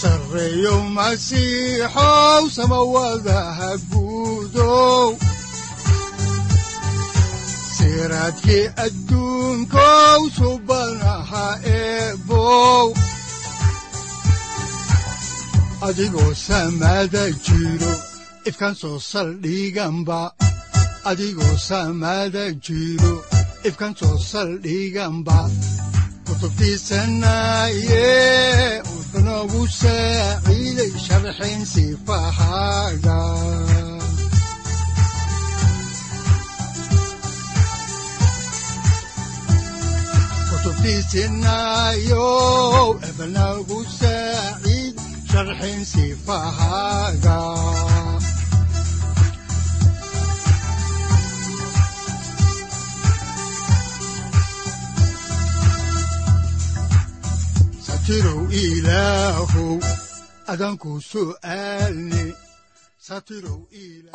sareyow masiixow samawadaha guudow siraadkii adduunkow soo saldhiganba adigoo jiro ifkan soo saldhiganba kutubtiisanaye wuxunogu saaciiday sharxin sifahaaga kutubtiisinayow ebnagu saaciid sharxin sifahaaga satirow ilaahow adanku su'aalne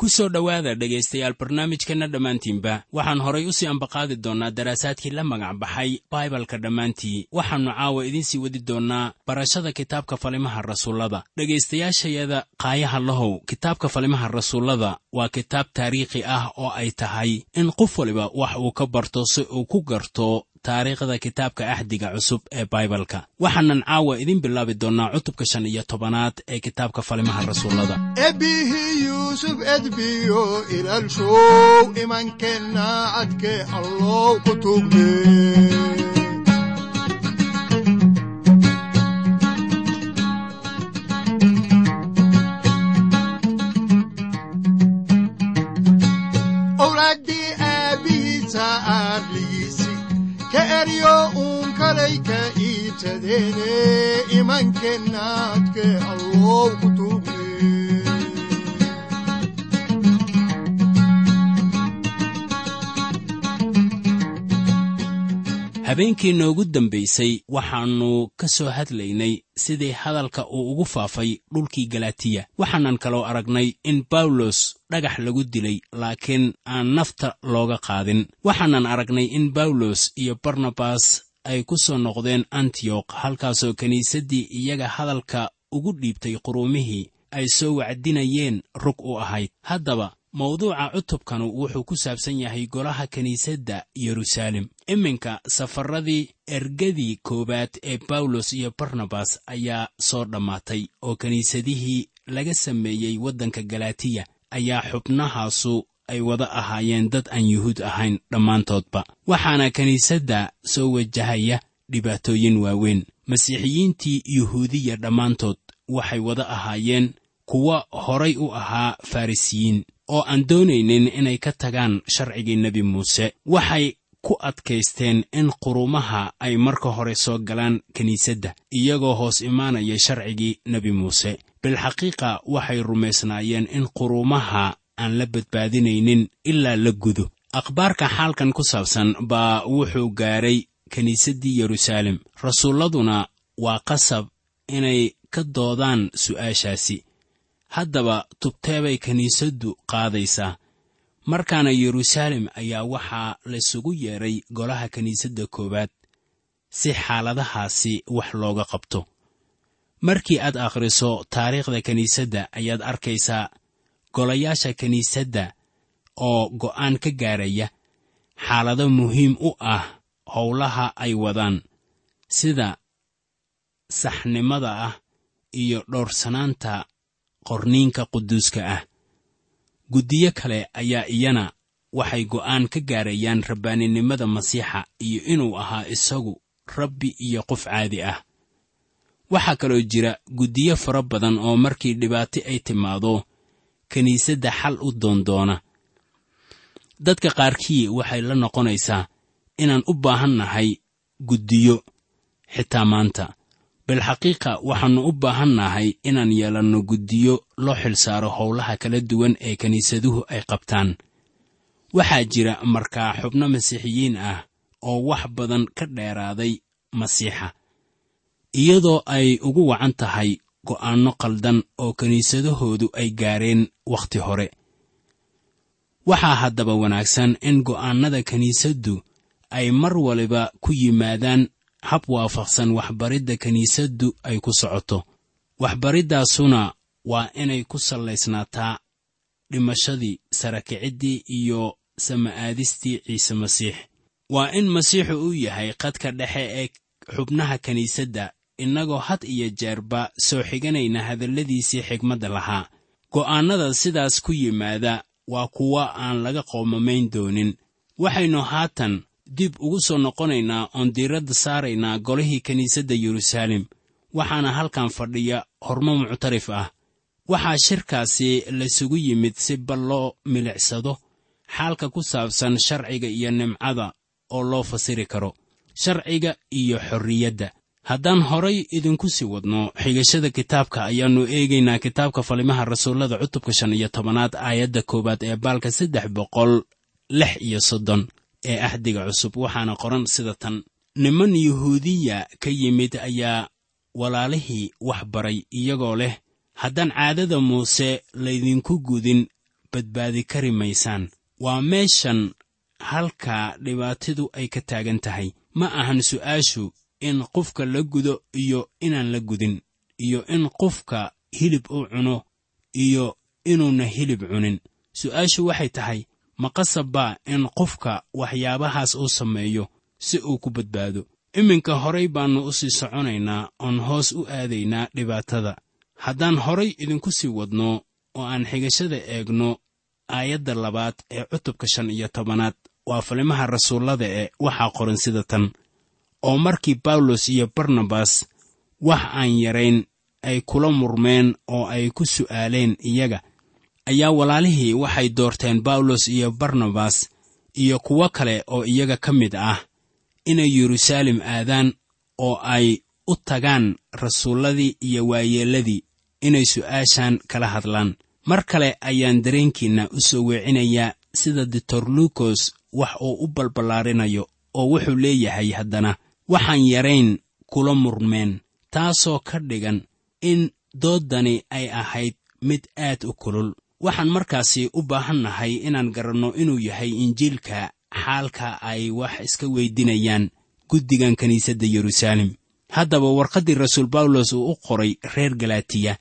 ku soo dhowaada dhegaystayaal barnaamijkeenna dhammaantiinba. Waxaan horay u sii ambaqaadi doonnaa daraasaadkii la magac baxay baibalka dhammaantii. Waxaannu caawa idiinsii wadi doonnaa barashada kitaabka falimaha rasuullada. Dhegaystayaashayada qaayaha lahow kitaabka falimaha rasuullada waa kitaab taariikhi ah oo ay tahay in qof waliba wax uu ka barto si uu ku garto taariikhda kitaabka axdiga cusub ee baibalka. Waxaanan caawa idiin bilaabi doonnaa cutubka shan iyo tobanaad ee kitaabka falimaha rasuullada. Ilaalshow imankeenna cadke allow ku tugne ka eryo uun kalay ka iibsadeene imankeennaadke allow ku habeenkii noogu dambaysay waxaannu ka soo hadlaynay sidii hadalka uu ugu faafay dhulkii galatiya waxaanan kaloo aragnay in bawlos dhagax lagu dilay laakiin aan nafta looga qaadin. Waxaanan aragnay in bawlos iyo barnabas ay ku soo noqdeen antiyokh halkaasoo kiniisaddii iyaga hadalka ugu dhiibtay quruumihii ay soo wacdinayeen rug u ahayd. Haddaba mawduuca cutubkanu wuxuu ku saabsan yahay golaha kiniisadda yeruusaalem iminka safaradii ergadii koowaad ee bawlos iyo barnabas ayaa soo dhammaatay oo kiniisadihii laga sameeyey waddanka galatiya ayaa xubnahaasu ay wada ahaayeen dad aan yuhuud ahayn dhammaantoodba. Waxaana kiniisadda soo wajahaya dhibaatooyin waaweyn. Masiixiyiintii yuhuudiya dhammaantood waxay wada ahaayeen kuwa horay u ahaa farrisiyiin oo aan doonaynin inay ka tagaan sharcigii nebi muuse. Waxay ku adkaysteen in qurumaha ay marka hore soo galaan kiniisadda iyagoo hoos imaanaya sharcigii nebi muuse. Bilxaqiiqa waxay rumaysnaayeen in qurumaha aan la badbaadinaynin ilaa la gudo. Akhbaarka xaalkan ku saabsan baa wuxuu gaadhay kiniisaddii yeruusaalem rasuulladuna waa qasab inay ka doodaan su'aashaasi haddaba tubteebay kiniisaddu qaadaysaa. Markaana yeruusaalem ayaa waxaa laysugu yeedhay golaha kiniisadda koowaad si xaaladahaasi wax looga qabto. Markii aad akhriso taariikhda kiniisadda ayaad arkaysaa golayaasha kiniisadda oo go'aan ka gaaraya xaalado muhiim u ah howlaha ay wadaan sida saxnimada ah iyo dhowrsanaanta qorniinka quduuska ah. Guddiyo kale ayaa iyana waxay go'aan ka gaarayaan rabbaaninimada masiixa iyo inuu ahaa isagu rabbi iyo qof caadi ah. Waxaa kaloo jira guddiyo fara badan oo markii dhibaato ay timaado kiniisadda xal u doondoona dadka qaarkii waxay la noqonaysaa inaan u baahan nahay guddiyo xitaa maanta bilxaqiiqa waxaannu u baahannahay inaan yeelanno guddiyo loo xilsaaro howlaha kala duwan ee kiniisaduhu ay qabtaan. Waxaa jira markaa xubno masiixiyiin ah oo wax badan ka dheeraaday masiixa iyadoo ay ugu wacan tahay go'aanno qaldan oo kiniisadahoodu ay gaareen wakhti hore. Waxaa haddaba wanaagsan in go'aannada kiniisaddu ay mar waliba ku yimaadaan hab waafaqsan waxbaridda kiniisaddu ay ku socoto. Waxbariddaasuna waa inay ku sallaysnaataa dhimashadii sarakiciddii iyo sama'aadistii ciise masiix. Waa in masiixu uu yahay qadka dhexe ee xubnaha kiniisadda innagoo had iyo jeerba soo xiganayna hadalladiisii xigmadda lahaa. Go'aannada sidaas ku yimaada waa kuwa aan laga qoomamayn doonin. Waxaynu haatan dib ugu soo noqonaynaa oon diiradda saaraynaa golihii kiniisadda yeruusaalem waxaana halkan fadhiya hormo muctarif ah. Waxaa shirkaasi laysugu yimid si bal loo milicsado xaalka ku saabsan sharciga iyo nimcada oo loo fasiri karo sharciga iyo xorriyadda. Haddaan horay idinku sii wadno xigashada kitaabka ayaannu eegaynaa kitaabka falimaha rasuullada cutubka shan iyo tobanaad aayadda koowaad ee baalka saddex boqol lix iyo soddon ee axdiga cusub waxaana qoran sida tan niman yuhuudiya ka yimid ayaa walaalihii wax baray iyagoo leh haddaan caadada muuse laydinku gudin badbaadi kari maysaan. Waa meeshan halka dhibaatidu ay ka taagan tahay. Ma ahan su'aashu in qofka la gudo iyo inaan la gudin iyo in qofka hilib uu cuno iyo inuuna hilib cunin su'aashu waxay tahay ma qasab baa in qofka waxyaabahaas uu sameeyo si uu ku badbaado. Iminka horay baannu u sii soconaynaa oon hoos u aadaynaa dhibaatada. Haddaan horay idinku sii wadno oo aan xigashada eegno aayadda labaad ee cutubka shan iyo tobanaad waa falimaha rasuullada ee waxaa qoran sida tan oo markii bawlos iyo barnabas wax aan yarayn ay kula murmeen oo ay ku su'aaleen iyaga ayaa walaalihii waxay doorteen bawlos iyo barnabas iyo kuwo kale oo iyaga ka mid ah inay yeruusaalem aadaan oo ay u tagaan rasuulladii iyo waayeelladii inay su'aashan kala hadlaan. Mar kale ayaan dareenkiinna u soo weecinayaa sida doctor luukos wax uu u balballaarinayo oo wuxuu leeyahay haddana. Waxaan yarayn kula murmeen taasoo ka dhigan in dooddani ay ahayd mid aad u kulul waxaan markaasi u baahannahay inaan garanno inuu yahay injiilka xaalka ay wax iska weydinayaan guddigan kiniisadda yeruusaalem haddaba warqaddii rasuul bawlos uu u qoray reer galatiya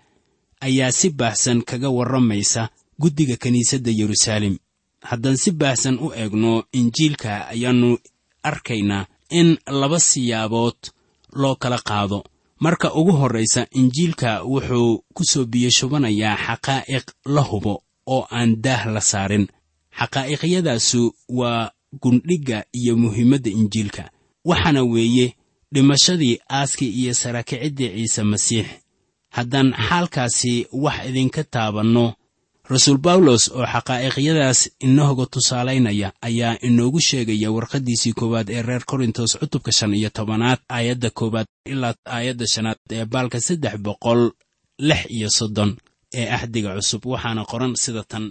ayaa si baahsan kaga warramaysa guddiga kiniisadda yeruusaalem haddaan si baahsan u eegno injiilka ayaannu arkaynaa in laba siyaabood loo kala qaado marka ugu horraysa injiilka wuxuu ku soo biyashubanayaa xaqaa'iq la hubo oo aan daah la saarin. Xaqaa'iqyadaasu waa gundhigga iyo muhiimadda injiilka waxaana weeye dhimashadii aaskii iyo sarakiciddii ciise masiix. Haddaan xaalkaasi wax idinka taabanno rasuul bawlos oo xaqaa'iqyadaas inooga tusaalaynaya ayaa inoogu sheegaya warqaddiisii koowaad ee reer korintos cutubka shan iyo tobanaad aayadda koowaad ilaa aayadda shanaad ee baalka saddex boqol lix iyo soddon ee axdiga cusub. Waxaana qoran sida tan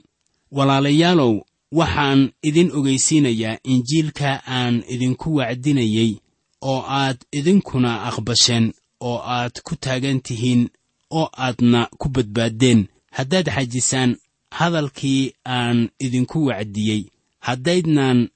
walaalayaalow waxaan idin ogeysiinayaa injiilka aan idinku wacdinayey oo aad idinkuna aqbasheen oo aad ku taagan tihiin oo aadna ku badbaaddeen haddaad xajisaan hadalkii aan idinku wacdiyey. Haddaydnaan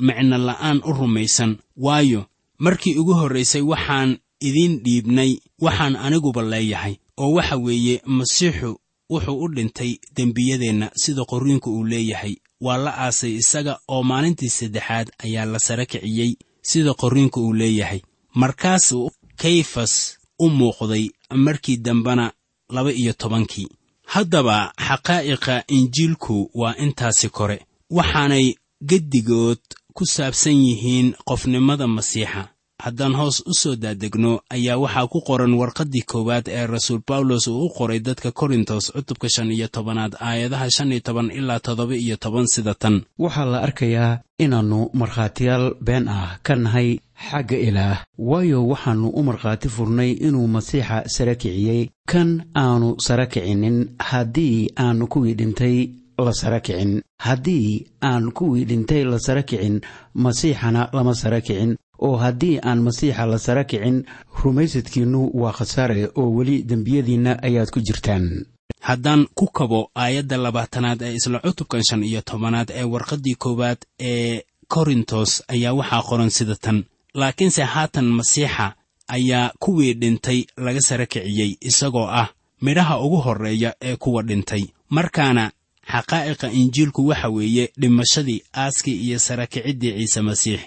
micno la'aan u rumaysan. Waayo markii ugu horraysay waxaan idiin dhiibnay waxaan aniguba leeyahay. Oo waxa weeye masiixu wuxuu u dhintay dembiyadeenna sida qorriinku uu leeyahay. Waa la aasay isaga oo maalintii saddexaad ayaa la sara kiciyey sida qorriinku uu leeyahay. Markaasuu kayfas u muuqday markii dambena laba iyo tobankii haddaba xaqaa'iqa injiilku waa intaasi kore waxaanay geddigood ku saabsan yihiin qofnimada masiixa haddaan hoos u soo daadegno ayaa waxaa ku qoran warqaddii koowaad ee rasuul bawlos uu u qoray dadka korintos cutubka shan iyo tobanaad aayadaha shan iyo toban ilaa toddoba iyo toban sida tan. Waxaa la arkayaa inaannu markhaatiyaal been ah ka nahay xagga ilaah. Waayo waxaannu u markhaati furnay inuu masiixa sara kiciyey. Kan aanu sara kicinin haddii aan kuwii dhintay la sara kicin. Haddii aan kuwii dhintay la sara kicin masiixana lama sara kicin oo haddii aan masiixa la sara kicin rumaysadkiinnu waa khasaare oo weli dembiyadiinna ayaad ku jirtaan. Haddaan ku kabo aayadda labaatanaad ee isla cutubkan shan iyo tobanaad ee warqaddii koowaad ee korintos ayaa waxaa qoran sida tan. Laakiinse haatan masiixa ayaa kuwii dhintay laga sara kiciyey isagoo ah midhaha ugu horreeya ee kuwa dhintay. Markaana xaqaa'iqa injiilku waxa weeye dhimashadii aaskii iyo sara kiciddii ciise masiix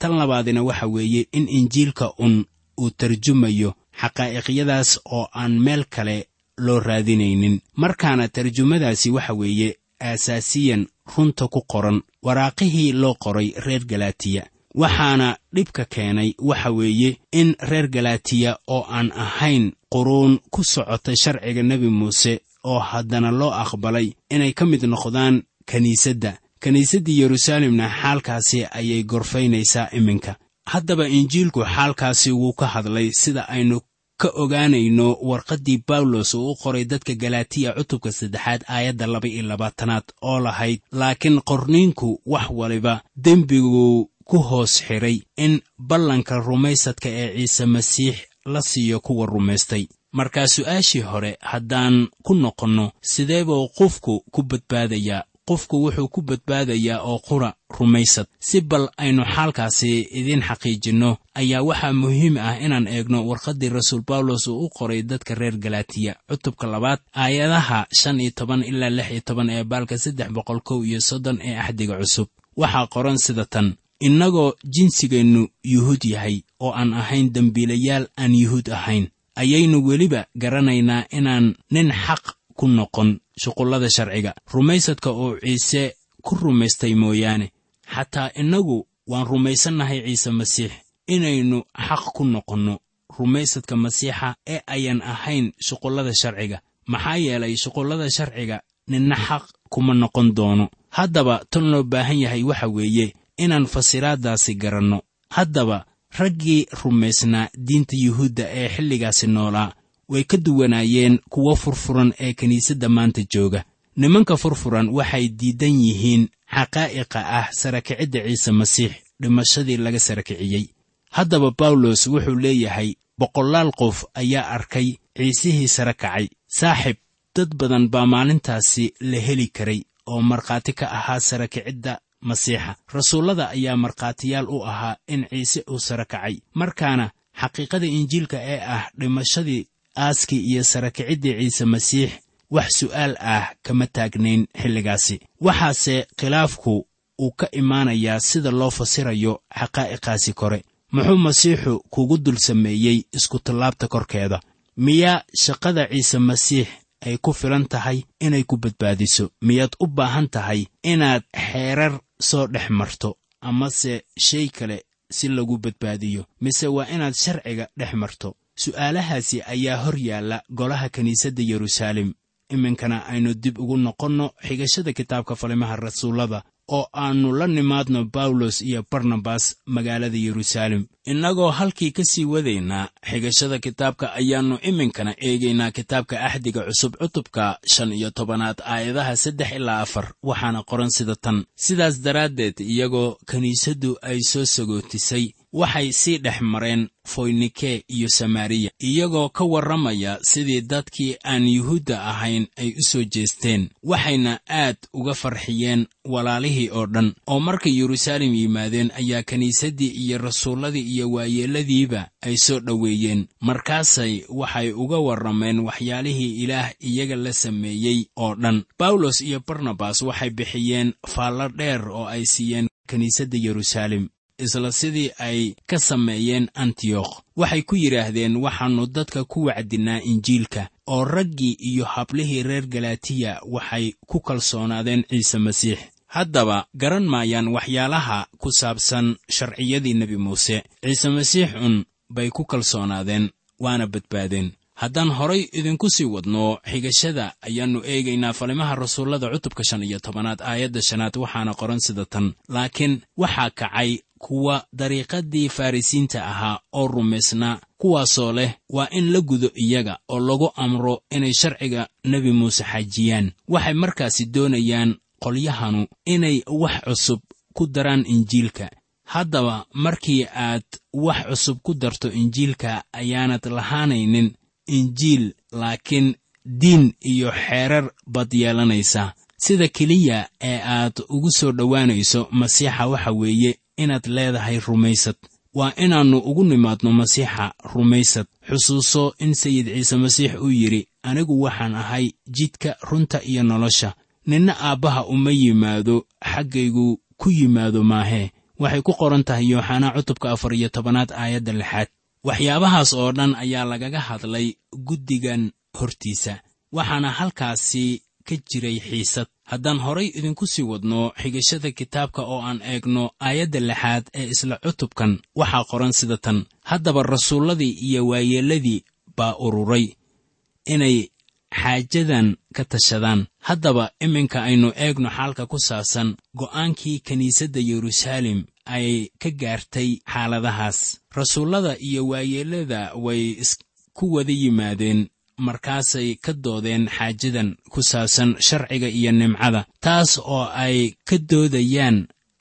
tan labaadina waxa weeye in injiilka un uu tarjumayo xaqaa'iqyadaas oo aan meel kale loo raadinaynin. Markaana tarjumadaasi waxa weeye aasaasiyan runta ku qoran waraaqihii loo qoray reer galaatiya. Waxaana dhibka keenay waxa weeye in reer galaatiya oo aan ahayn quruun ku socota sharciga nebi muuse oo haddana loo aqbalay inay ka mid noqdaan kiniisadda kiniisaddii yeruusaalemna xaalkaasi ayay gorfaynaysaa iminka. Haddaba injiilku xaalkaasi wuu ka hadlay sida aynu ka ogaanayno warqaddii bawlos uu u qoray dadka galaatiya cutubka saddexaad aayadda laba iyo labaatanaad oo lahayd laakiin qorniinku wax waliba dembiguu ku hoos xidhay in ballanka rumaysadka ee ciise masiix la siiyo kuwa rumaystay. Markaa su'aashii hore haddaan ku noqonno sidee buu qofku ku badbaadayaa qofku wuxuu ku badbaadayaa oo qura rumaysad. Si bal aynu xaalkaasi idiin xaqiijinno ayaa waxaa muhiim ah inaan eegno warqaddii rasuul bawlos uu u qoray dadka reer galaatiya. Cutubka labaad aayadaha shan iyo toban ilaa lix iyo toban ee baalka saddex boqol kow iyo soddon ee axdiga cusub. Waxaa qoran sida tan innagoo jinsigeennu yuhuud yahay oo aan ahayn dembiilayaal aan yuhuud ahayn ayaynu weliba garanaynaa inaan nin xaq ku noqon shuqullada sharciga. Rumaysadka oo ciise ku rumaystay mooyaane xataa innagu waan rumaysannahay ciise masiix inaynu xaq ku noqonno. Rumaysadka masiixa ee ayan ahayn shuqullada sharciga maxaa yeelay shuqullada sharciga ninna xaq kuma noqon doono. Haddaba tan loo baahan yahay waxa weeye inaan fasiraaddaasi garanno. Haddaba raggii rumaysnaa diinta yuhuudda ee xilligaasi noolaa way ka duwanaayeen kuwo furfuran ee kiniisadda maanta jooga. Nimanka furfuran waxay diidan yihiin xaqaa'iqa ah sarakicidda ciise masiix dhimashadii laga sarakiciyey. Haddaba bawlos wuxuu leeyahay boqolaal qof ayaa arkay ciisihii sara kacay saaxib dad badan baa maalintaasi la heli karay oo markhaati ka ahaa sarakicidda masiixa. Rasuullada ayaa markhaatiyaal u ahaa in ciise uu sara kacay markaana xaqiiqada injiilka ee ah dhimashadii aaskii iyo sarakiciddii ciise masiix wax su'aal ah kama taagnayn xilligaasi. Waxaase khilaafku uu ka imaanayaa sida loo fasirayo xaqaa'iqaasi kore. Muxuu masiixu kugu dul sameeyey iskutallaabta korkeeda. Miyaa shaqada ciise masiix ay ku filan tahay inay ku badbaadiso? Miyaad u baahan tahay inaad xeerar soo dhex marto amase shay kale si lagu badbaadiyo? Mise waa inaad sharciga dhex marto su'aalahaasi ayaa hor yaalla golaha kiniisadda yeruusaalem iminkana aynu dib ugu noqonno xigashada kitaabka falimaha rasuullada oo aannu la nimaadno bawlos iyo barnabas magaalada yeruusaalem innagoo halkii ka sii wadaynaa xigashada kitaabka ayaannu iminkana eegaynaa kitaabka axdiga cusub cutubka shan iyo tobanaad aayadaha saddex ilaa afar waxaana qoran sida tan. Sidaas daraaddeed iyagoo kiniisaddu ay soo sagootisay waxay sii dhex mareen foynike iyo samariya iyagoo ka warramaya sidii dadkii aan yuhuudda ahayn ay u soo jeesteen waxayna aad uga farxiyeen walaalihii oo dhan. Oo markay yeruusaalem yimaadeen ayaa kiniisaddii iyo rasuulladii iyo waayeelladiiba ay soo dhoweeyeen. Markaasay waxay uga warrameen waxyaalihii ilaah iyaga la sameeyey oo dhan. Bawlos iyo barnabas waxay bixiyeen faallo dheer oo ay siiyeen kiniisadda yeruusaalem isla sidii ay ka sameeyeen antiyokh waxay ku yidhaahdeen waxaannu dadka ku wacdinnaa injiilka oo raggii iyo hablihii reer galatiya waxay ku kalsoonaadeen ciise masiix. Haddaba garan maayaan waxyaalaha ku saabsan sharciyadii nebi muuse. Ciise masiix un bay ku kalsoonaadeen waana badbaadeen. Haddaan horay idinku sii wadno xigashada ayaannu eegaynaa falimaha rasuullada cutubka shan iyo tobanaad aayadda shanaad waxaana qoran sida tan. Laakiin waxaa kacay kuwa dariiqaddii farrisiinta ahaa oo rumaysnaa kuwaasoo leh waa in la gudo iyaga oo lagu amro inay sharciga nebi muuse xajiyaan. Waxay markaasi doonayaan qolyahanu inay wax cusub ku daraan injiilka. Haddaba markii aad wax cusub ku darto injiilka ayaanad lahaanaynin injiil laakiin diin iyo xeerar baad yeelanaysaa sida keliya ee aad ugu soo dhowaanayso masiixa waxa weeye inaad leedahay rumaysad. Waa inaannu ugu nimaadno masiixa rumaysad. Xusuuso in sayid ciise masiix uu yidhi anigu waxaan ahay jidka runta iyo nolosha. Ninna aabbaha uma yimaado xaggaygu ku yimaado maahee waxay ku qoran tahay yooxanaa cutubka afar iyo tobanaad aayadda lixaad. Waxyaabahaas oo dhan ayaa lagaga hadlay guddigan hortiisa. Waxaana halkaasi ka jiray xiisad. Haddaan horay idinku sii wadno xigashada kitaabka oo aan eegno aayadda lixaad ee isla cutubkan waxaa qoran sida tan haddaba rasuulladii iyo waayeelladii baa ururay inay xaajadan ka tashadaan. Haddaba iminka aynu eegno xaalka ku saabsan go'aankii kiniisadda yeruusaalem ay ka gaartay xaaladahaas. Rasuullada iyo waayeellada way isku wada yimaadeen markaasay ka doodeen xaajadan ku saabsan sharciga iyo nimcada. Taas oo ay ka doodayaan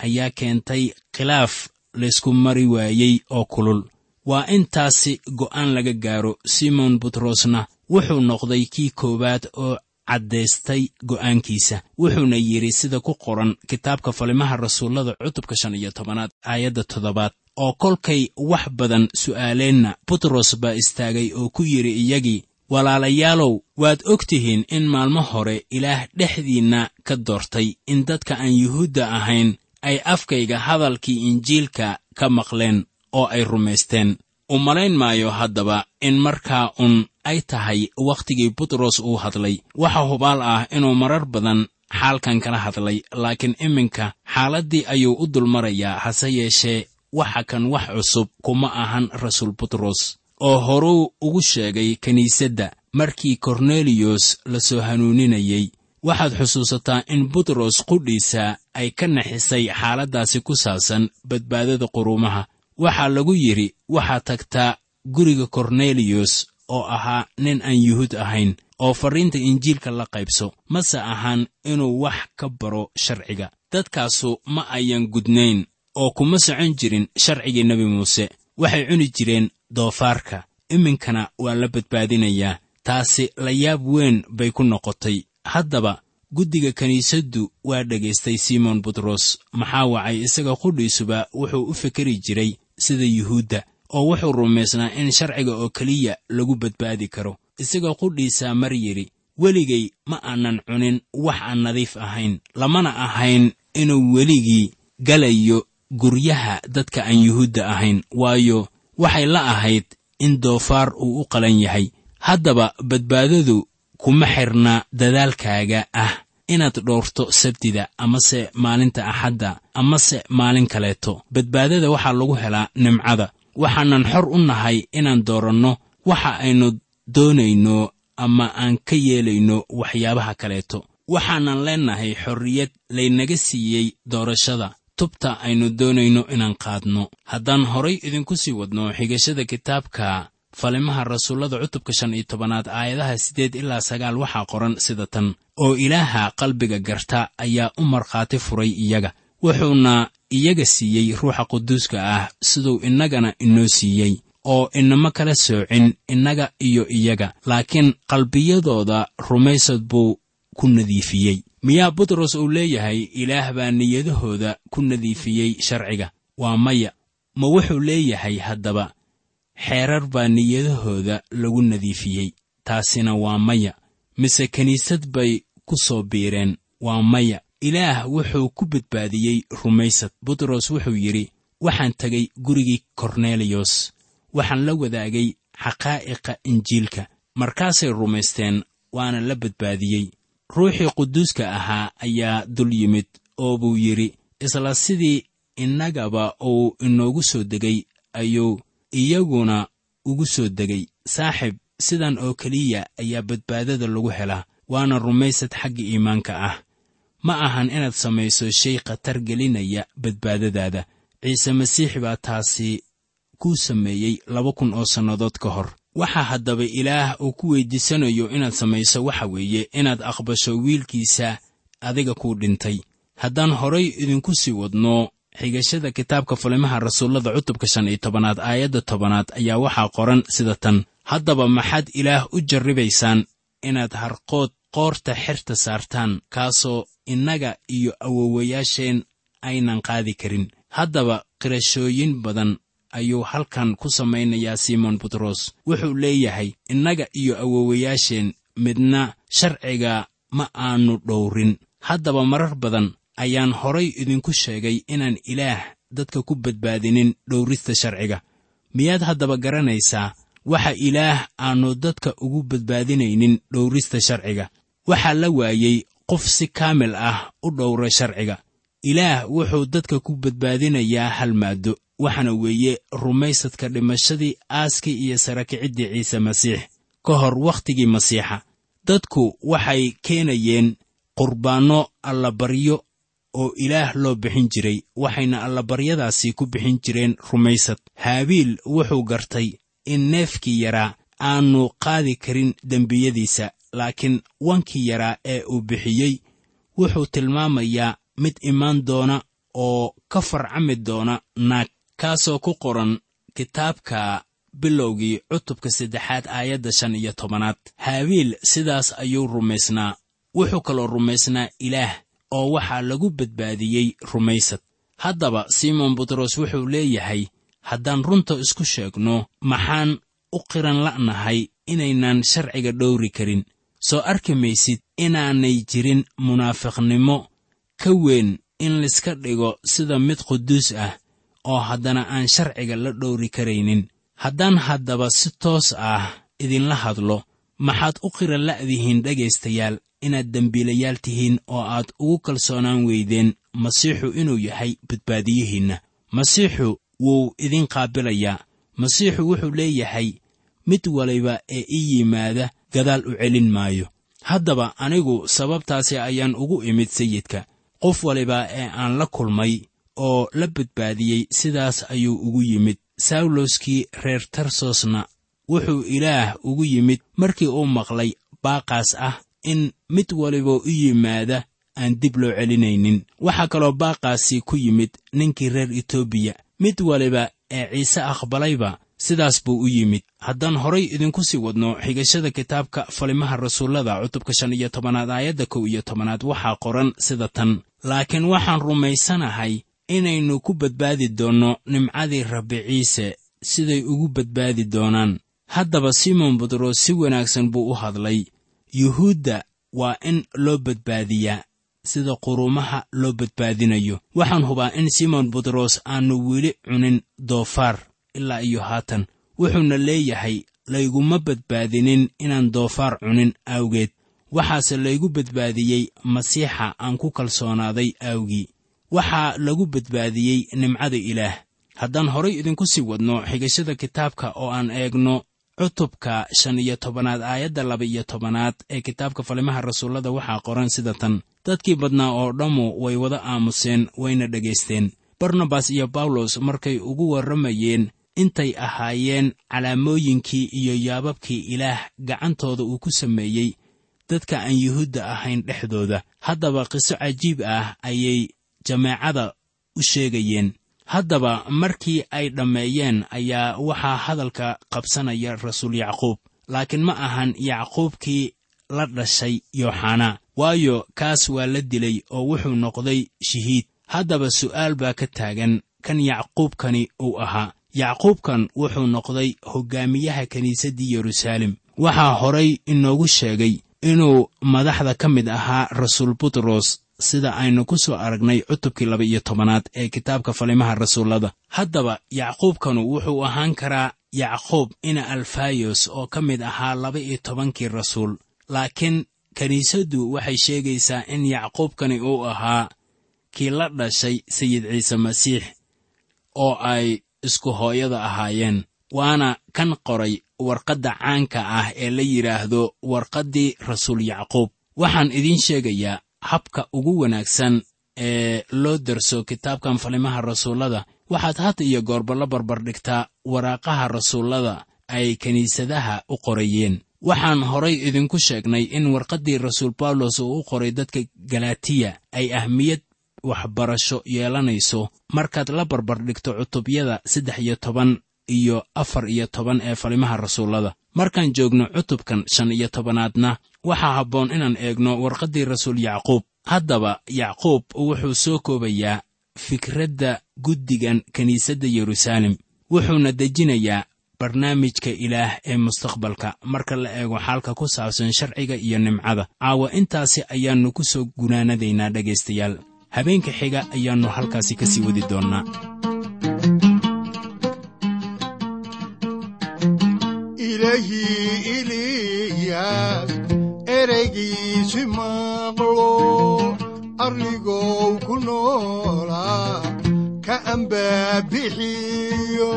ayaa keentay khilaaf laysku mari waayey oo kulul. Waa in taasi go'aan laga gaaro simon butrosna wuxuu noqday kii koowaad oo caddaystay go'aankiisa wuxuuna yidhi sida ku qoran kitaabka falimaha rasuullada cutubka shan iyo tobanaad aayadda toddobaad oo kolkay wax badan su'aaleenna butros baa istaagay oo ku yidhi iyagii walaalayaalow waad og tihiin in maalmo hore ilaah dhexdiinna ka doortay in dadka aan yuhuudda ahayn ay afkayga hadalkii injiilka ka maqleen oo ay rumaysteen. U malayn maayo haddaba in markaa un ay tahay wakhtigii butros uu hadlay. Waxa hubaal ah inuu marar badan xaalkan kala hadlay laakiin iminka xaaladdii ayuu u dulmarayaa hase yeeshee waxa kan wax cusub kuma ahan rasuul butros oo horuu ugu sheegay kiniisadda markii korneliyos la soo hanuuninayey waxaad xusuusataa in butros qudhiisa ay ka naxisay xaaladdaasi ku saabsan badbaadada quruumaha waxaa lagu yidhi waxaad tagtaa guriga korneliyos oo ahaa nin aan yuhuud ahayn oo farriinta injiilka la qaybso. Mase ahaan inuu wax ka baro sharciga. Dadkaasu ma ayan gudnayn oo kuma socon jirin sharcigii nebi muuse. Waxay cuni jireen doofaarka. Iminkana waa la badbaadinayaa. Taasi la yaab weyn bay ku noqotay. Haddaba guddiga kiniisaddu waa dhegaystay simon butros. Maxaa wacay? Isaga qudhiisuba wuxuu u fekeri jiray sida yuhuudda oo wuxuu rumaysnaa in sharciga oo keliya lagu badbaadi karo. Isaga qudhiisaa mar yidhi weligay ma aanan cunin wax aan nadiif ahayn. Lamana ahayn inuu weligii galayo guryaha dadka aan yuhuudda ahayn. Waayo waxay la ahayd in doofaar uu u qalan yahay. Haddaba badbaadadu kuma xirna dadaalkaaga ah inaad dhoorto sabtida amase maalinta axadda amase maalin kaleeto. Badbaadada waxaa lagu helaa nimcada. Waxaanan xor u nahay inaan dooranno waxa aynu doonayno ama aan ka yeelayno waxyaabaha kaleeto. Waxaanan leennahay xorriyad laynaga siiyey doorashada tubta aynu doonayno inaan qaadno. Haddaan horay idinku sii wadno xigashada kitaabka falimaha rasuullada cutubka shan iyo tobanaad aayadaha siddeed ilaa sagaal waxaa qoran sida tan. Oo ilaaha qalbiga garta ayaa u markhaati furay iyaga wuxuuna iyaga siiyey ruuxa quduuska ah siduu innagana inoo siiyey oo inama kala soocin innaga iyo iyaga laakiin qalbiyadooda rumaysad buu ku nadiifiyey miyaa butros uu leeyahay ilaah baa niyadahooda ku nadiifiyey sharciga. Waa maya. Ma wuxuu leeyahay haddaba xeerar baa niyadahooda lagu nadiifiyey. Taasina waa maya. Mise kiniisad bay ku soo biireen? Waa maya. Ilaah wuxuu ku badbaadiyey rumaysad. Butros wuxuu yidhi waxaan tegay gurigii korneliyos waxaan la wadaagay xaqaa'iqa injiilka. Markaasay rumaysteen waana la badbaadiyey ruuxii quduuska ahaa ayaa dul yimid oo buu yidhi isla sidii innagaba uu inoogu soo degay ayuu iyaguna ugu soo degay. Saaxib sidan oo keliya ayaa badbaadada lagu helaa waana rumaysad xagga iimaanka ah. Ma ahan inaad samayso shay khatar gelinaya badbaadadaada. Ciise masiix baa taasi kuu sameeyey laba kun oo sannadood ka hor waxa haddaba ilaah uu ku weyddiisanayo inaad samayso waxa weeye inaad aqbasho wiilkiisa adiga kuu dhintay. Haddaan horay idinku sii wadno xigashada kitaabka falimaha rasuullada cutubka shan iyo tobanaad aayadda tobanaad ayaa waxaa qoran sida tan. Haddaba maxaad ilaah u jarribaysaan inaad harqood qoorta xerta saartaan kaasoo innaga iyo awowayaasheen aynan qaadi karin. Haddaba qirashooyin badan ayuu halkan ku samaynayaa simon butros wuxuu leeyahay innaga iyo awowayaasheen midna sharciga ma aanu dhowrin. Haddaba marar badan ayaan horay idinku sheegay inaan ilaah dadka ku badbaadinin dhowrista sharciga. Miyaad haddaba garanaysaa waxa ilaah aannu dadka ugu badbaadinaynin dhowrista sharciga? Waxaa la waayey qof si kaamil ah u dhowra sharciga. Ilaah wuxuu dadka ku badbaadinayaa hal maaddo waxaana weeye rumaysadka dhimashadii aaskii iyo sarakiciddii ciise masiix. Ka hor wakhtigii masiixa dadku waxay keenayeen qurbaanno allabaryo oo ilaah loo bixin jiray waxayna allabaryadaasi ku bixin jireen rumaysad. Haabiil wuxuu gartay in neefkii yaraa aannu qaadi karin dembiyadiisa laakiin wankii yaraa ee uu bixiyey wuxuu tilmaamayaa mid imaan doona oo ka farcami doona naag kaasoo ku qoran kitaabka bilowgii cutubka saddexaad aayadda shan iyo tobanaad. Haabiil sidaas ayuu rumaysnaa wuxuu kaloo rumaysnaa ilaah oo waxaa lagu badbaadiyey rumaysad. Haddaba simon butros wuxuu leeyahay haddaan runta isku sheegno maxaan u qiran la'nahay inaynan sharciga dhowri karin. Soo arki maysid inaanay jirin munaafiqnimo ka weyn in layska dhigo sida mid quduus ah oo haddana aan sharciga la dhowri karaynin. Haddaan haddaba si toos ah idinla hadlo maxaad u qiran la'dihiin dhegaystayaal inaad dembiilayaal tihiin oo aad ugu kalsoonaan weydeen masiixu inuu yahay badbaadiyihiinna. Masiixu wuu idin qaabilayaa. Masiixu wuxuu leeyahay mid waliba ee ii yimaada gadaal u celin maayo. Haddaba anigu sababtaasi ayaan ugu imid sayidka. Qof waliba ee aan la kulmay oo la badbaadiyey sidaas ayuu ugu yimid. Sawloskii reer tarsosna wuxuu ilaah ugu yimid markii uu maqlay baaqaas ah in mid waliba u yimaada aan dib loo celinaynin. Waxaa kaloo baaqaasi ku yimid ninkii reer etoobiya mid waliba ee ciise aqbalayba sidaas buu u yimid. Haddaan horay idinku sii wadno xigashada kitaabka falimaha rasuullada cutubka shan iyo tobanaad aayadda kow iyo tobanaad waxaa qoran sida tan. Laakiin waxaan rumaysanahay inaynu ku badbaadi doonno nimcadii rabbi ciise siday ugu badbaadi doonaan. Haddaba simon butros si wanaagsan buu u hadlay yuhuudda waa in loo badbaadiyaa sida quruumaha loo badbaadinayo. Waxaan hubaa in simon butros aannu weli cunin doofaar ilaa iyo haatan. Wuxuuna leeyahay layguma badbaadinin inaan doofaar cunin awgeed. Waxaase laygu badbaadiyey masiixa aan ku kalsoonaaday awgii waxaa lagu badbaadiyey nimcada ilaah. Haddaan horay idinku sii wadno xigashada kitaabka oo aan eegno cutubka shan iyo tobanaad aayadda laba iyo tobanaad ee kitaabka falimaha rasuullada waxaa qoran sida tan. Dadkii badnaa oo dhammu way wada aamuseen wayna dhegaysteen. Barnabas iyo bawlos markay ugu warramayeen intay ahaayeen calaamooyinkii iyo yaababkii ilaah gacantooda uu ku sameeyey. Dadka aan yuhuudda ahayn dhexdooda haddaba qiso cajiib ah ayay jameecada u sheegayeen. Haddaba markii ay dhammeeyeen ayaa waxaa hadalka qabsanaya rasuul yacquub. Laakiin ma ahan yacquubkii la dhashay yooxanaa waayo kaas waa la dilay oo wuxuu noqday shahiid. Haddaba su'aal baa ka taagan kan yacquubkani uu ahaa. Yacquubkan wuxuu noqday hoggaamiyaha kiniisaddii yeruusaalem. Waxaa horay inoogu sheegay inuu madaxda ka mid ahaa rasuul butros sida aynu ku soo aragnay cutubkii laba iyo tobanaad ee kitaabka falimaha rasuullada. Haddaba yacquubkanu wuxuu ahaan karaa yacquub ina alfayos oo ka mid ahaa laba iyo tobankii rasuul. Laakiin kiniisaddu waxay sheegaysaa in yacquubkani uu ahaa kii la dhashay sayid ciise masiix oo ay isku hooyada ahaayeen waana kan qoray warqadda caanka ah ee la yidhaahdo warqaddii rasuul yacquub. Waxaan idiin sheegayaa habka ugu wanaagsan ee loo darso kitaabkan falimaha rasuullada waxaad had iyo goorba la barbardhigtaa waraaqaha rasuullada ay kiniisadaha u qorayeen. Waxaan horay idinku sheegnay in warqaddii rasuul bawlos uu u qoray dadka galatiya ay ahmiyad waxbarasho yeelanayso. Markaad la barbardhigto cutubyada saddex iyo toban iyo afar iyo toban ee falimaha rasuullada. Markaan joogno cutubkan shan iyo tobanaadna waxaa habboon inaan eegno warqaddii rasuul yacquub. Haddaba yacquub wuxuu soo koobayaa fikradda guddigan kiniisadda yeruusaalem. Wuxuuna dejinayaa barnaamijka ilaah ee mustaqbalka. Marka la eego xaalka ku saabsan sharciga iyo nimcada caawa intaasi ayaannu ku soo gunaanadaynaa dhegaystayaal habeenka xiga ayaannu halkaasi ka sii wadi doonnaa ilahii eliyaas ereygiisi maqlo arligow ku noolaa ka ambaabixiyo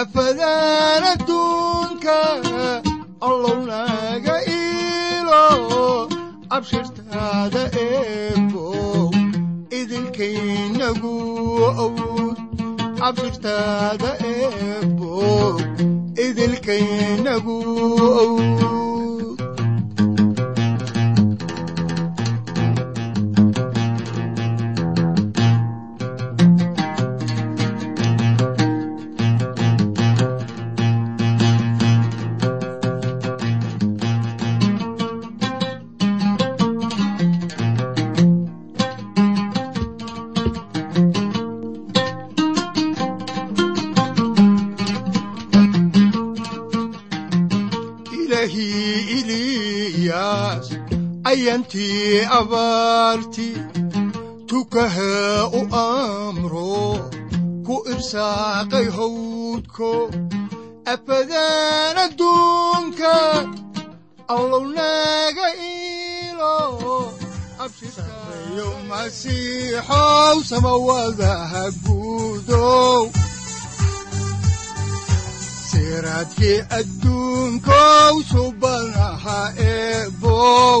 afadaan adduunka allow naga iilo abshirtaada eebow idinkaynagu abshirtaada eebow idilkaynagu ayantii abaarti tukaha u amro ku irsaaqay hawdko afadaan adduunka allow naga iilo abshirkayo masiixow samawadaha guudow siraadkii adduunkow subanaha eebow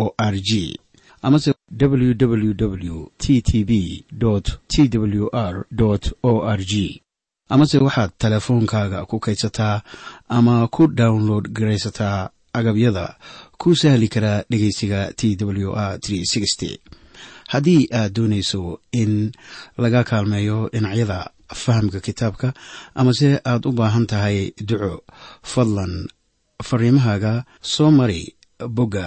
o r g. Amase www t t b t w r o r g. Amase waxaad teleefoonkaaga ku kaydsataa ama ku download garaysataa agabyada ku sahli karaa dhegeysiga t w r haddii aad doonayso in laga kaalmeeyo dhinacyada fahamka kitaabka amase aad u baahan tahay duco fadlan fariimahaaga soo mari bogga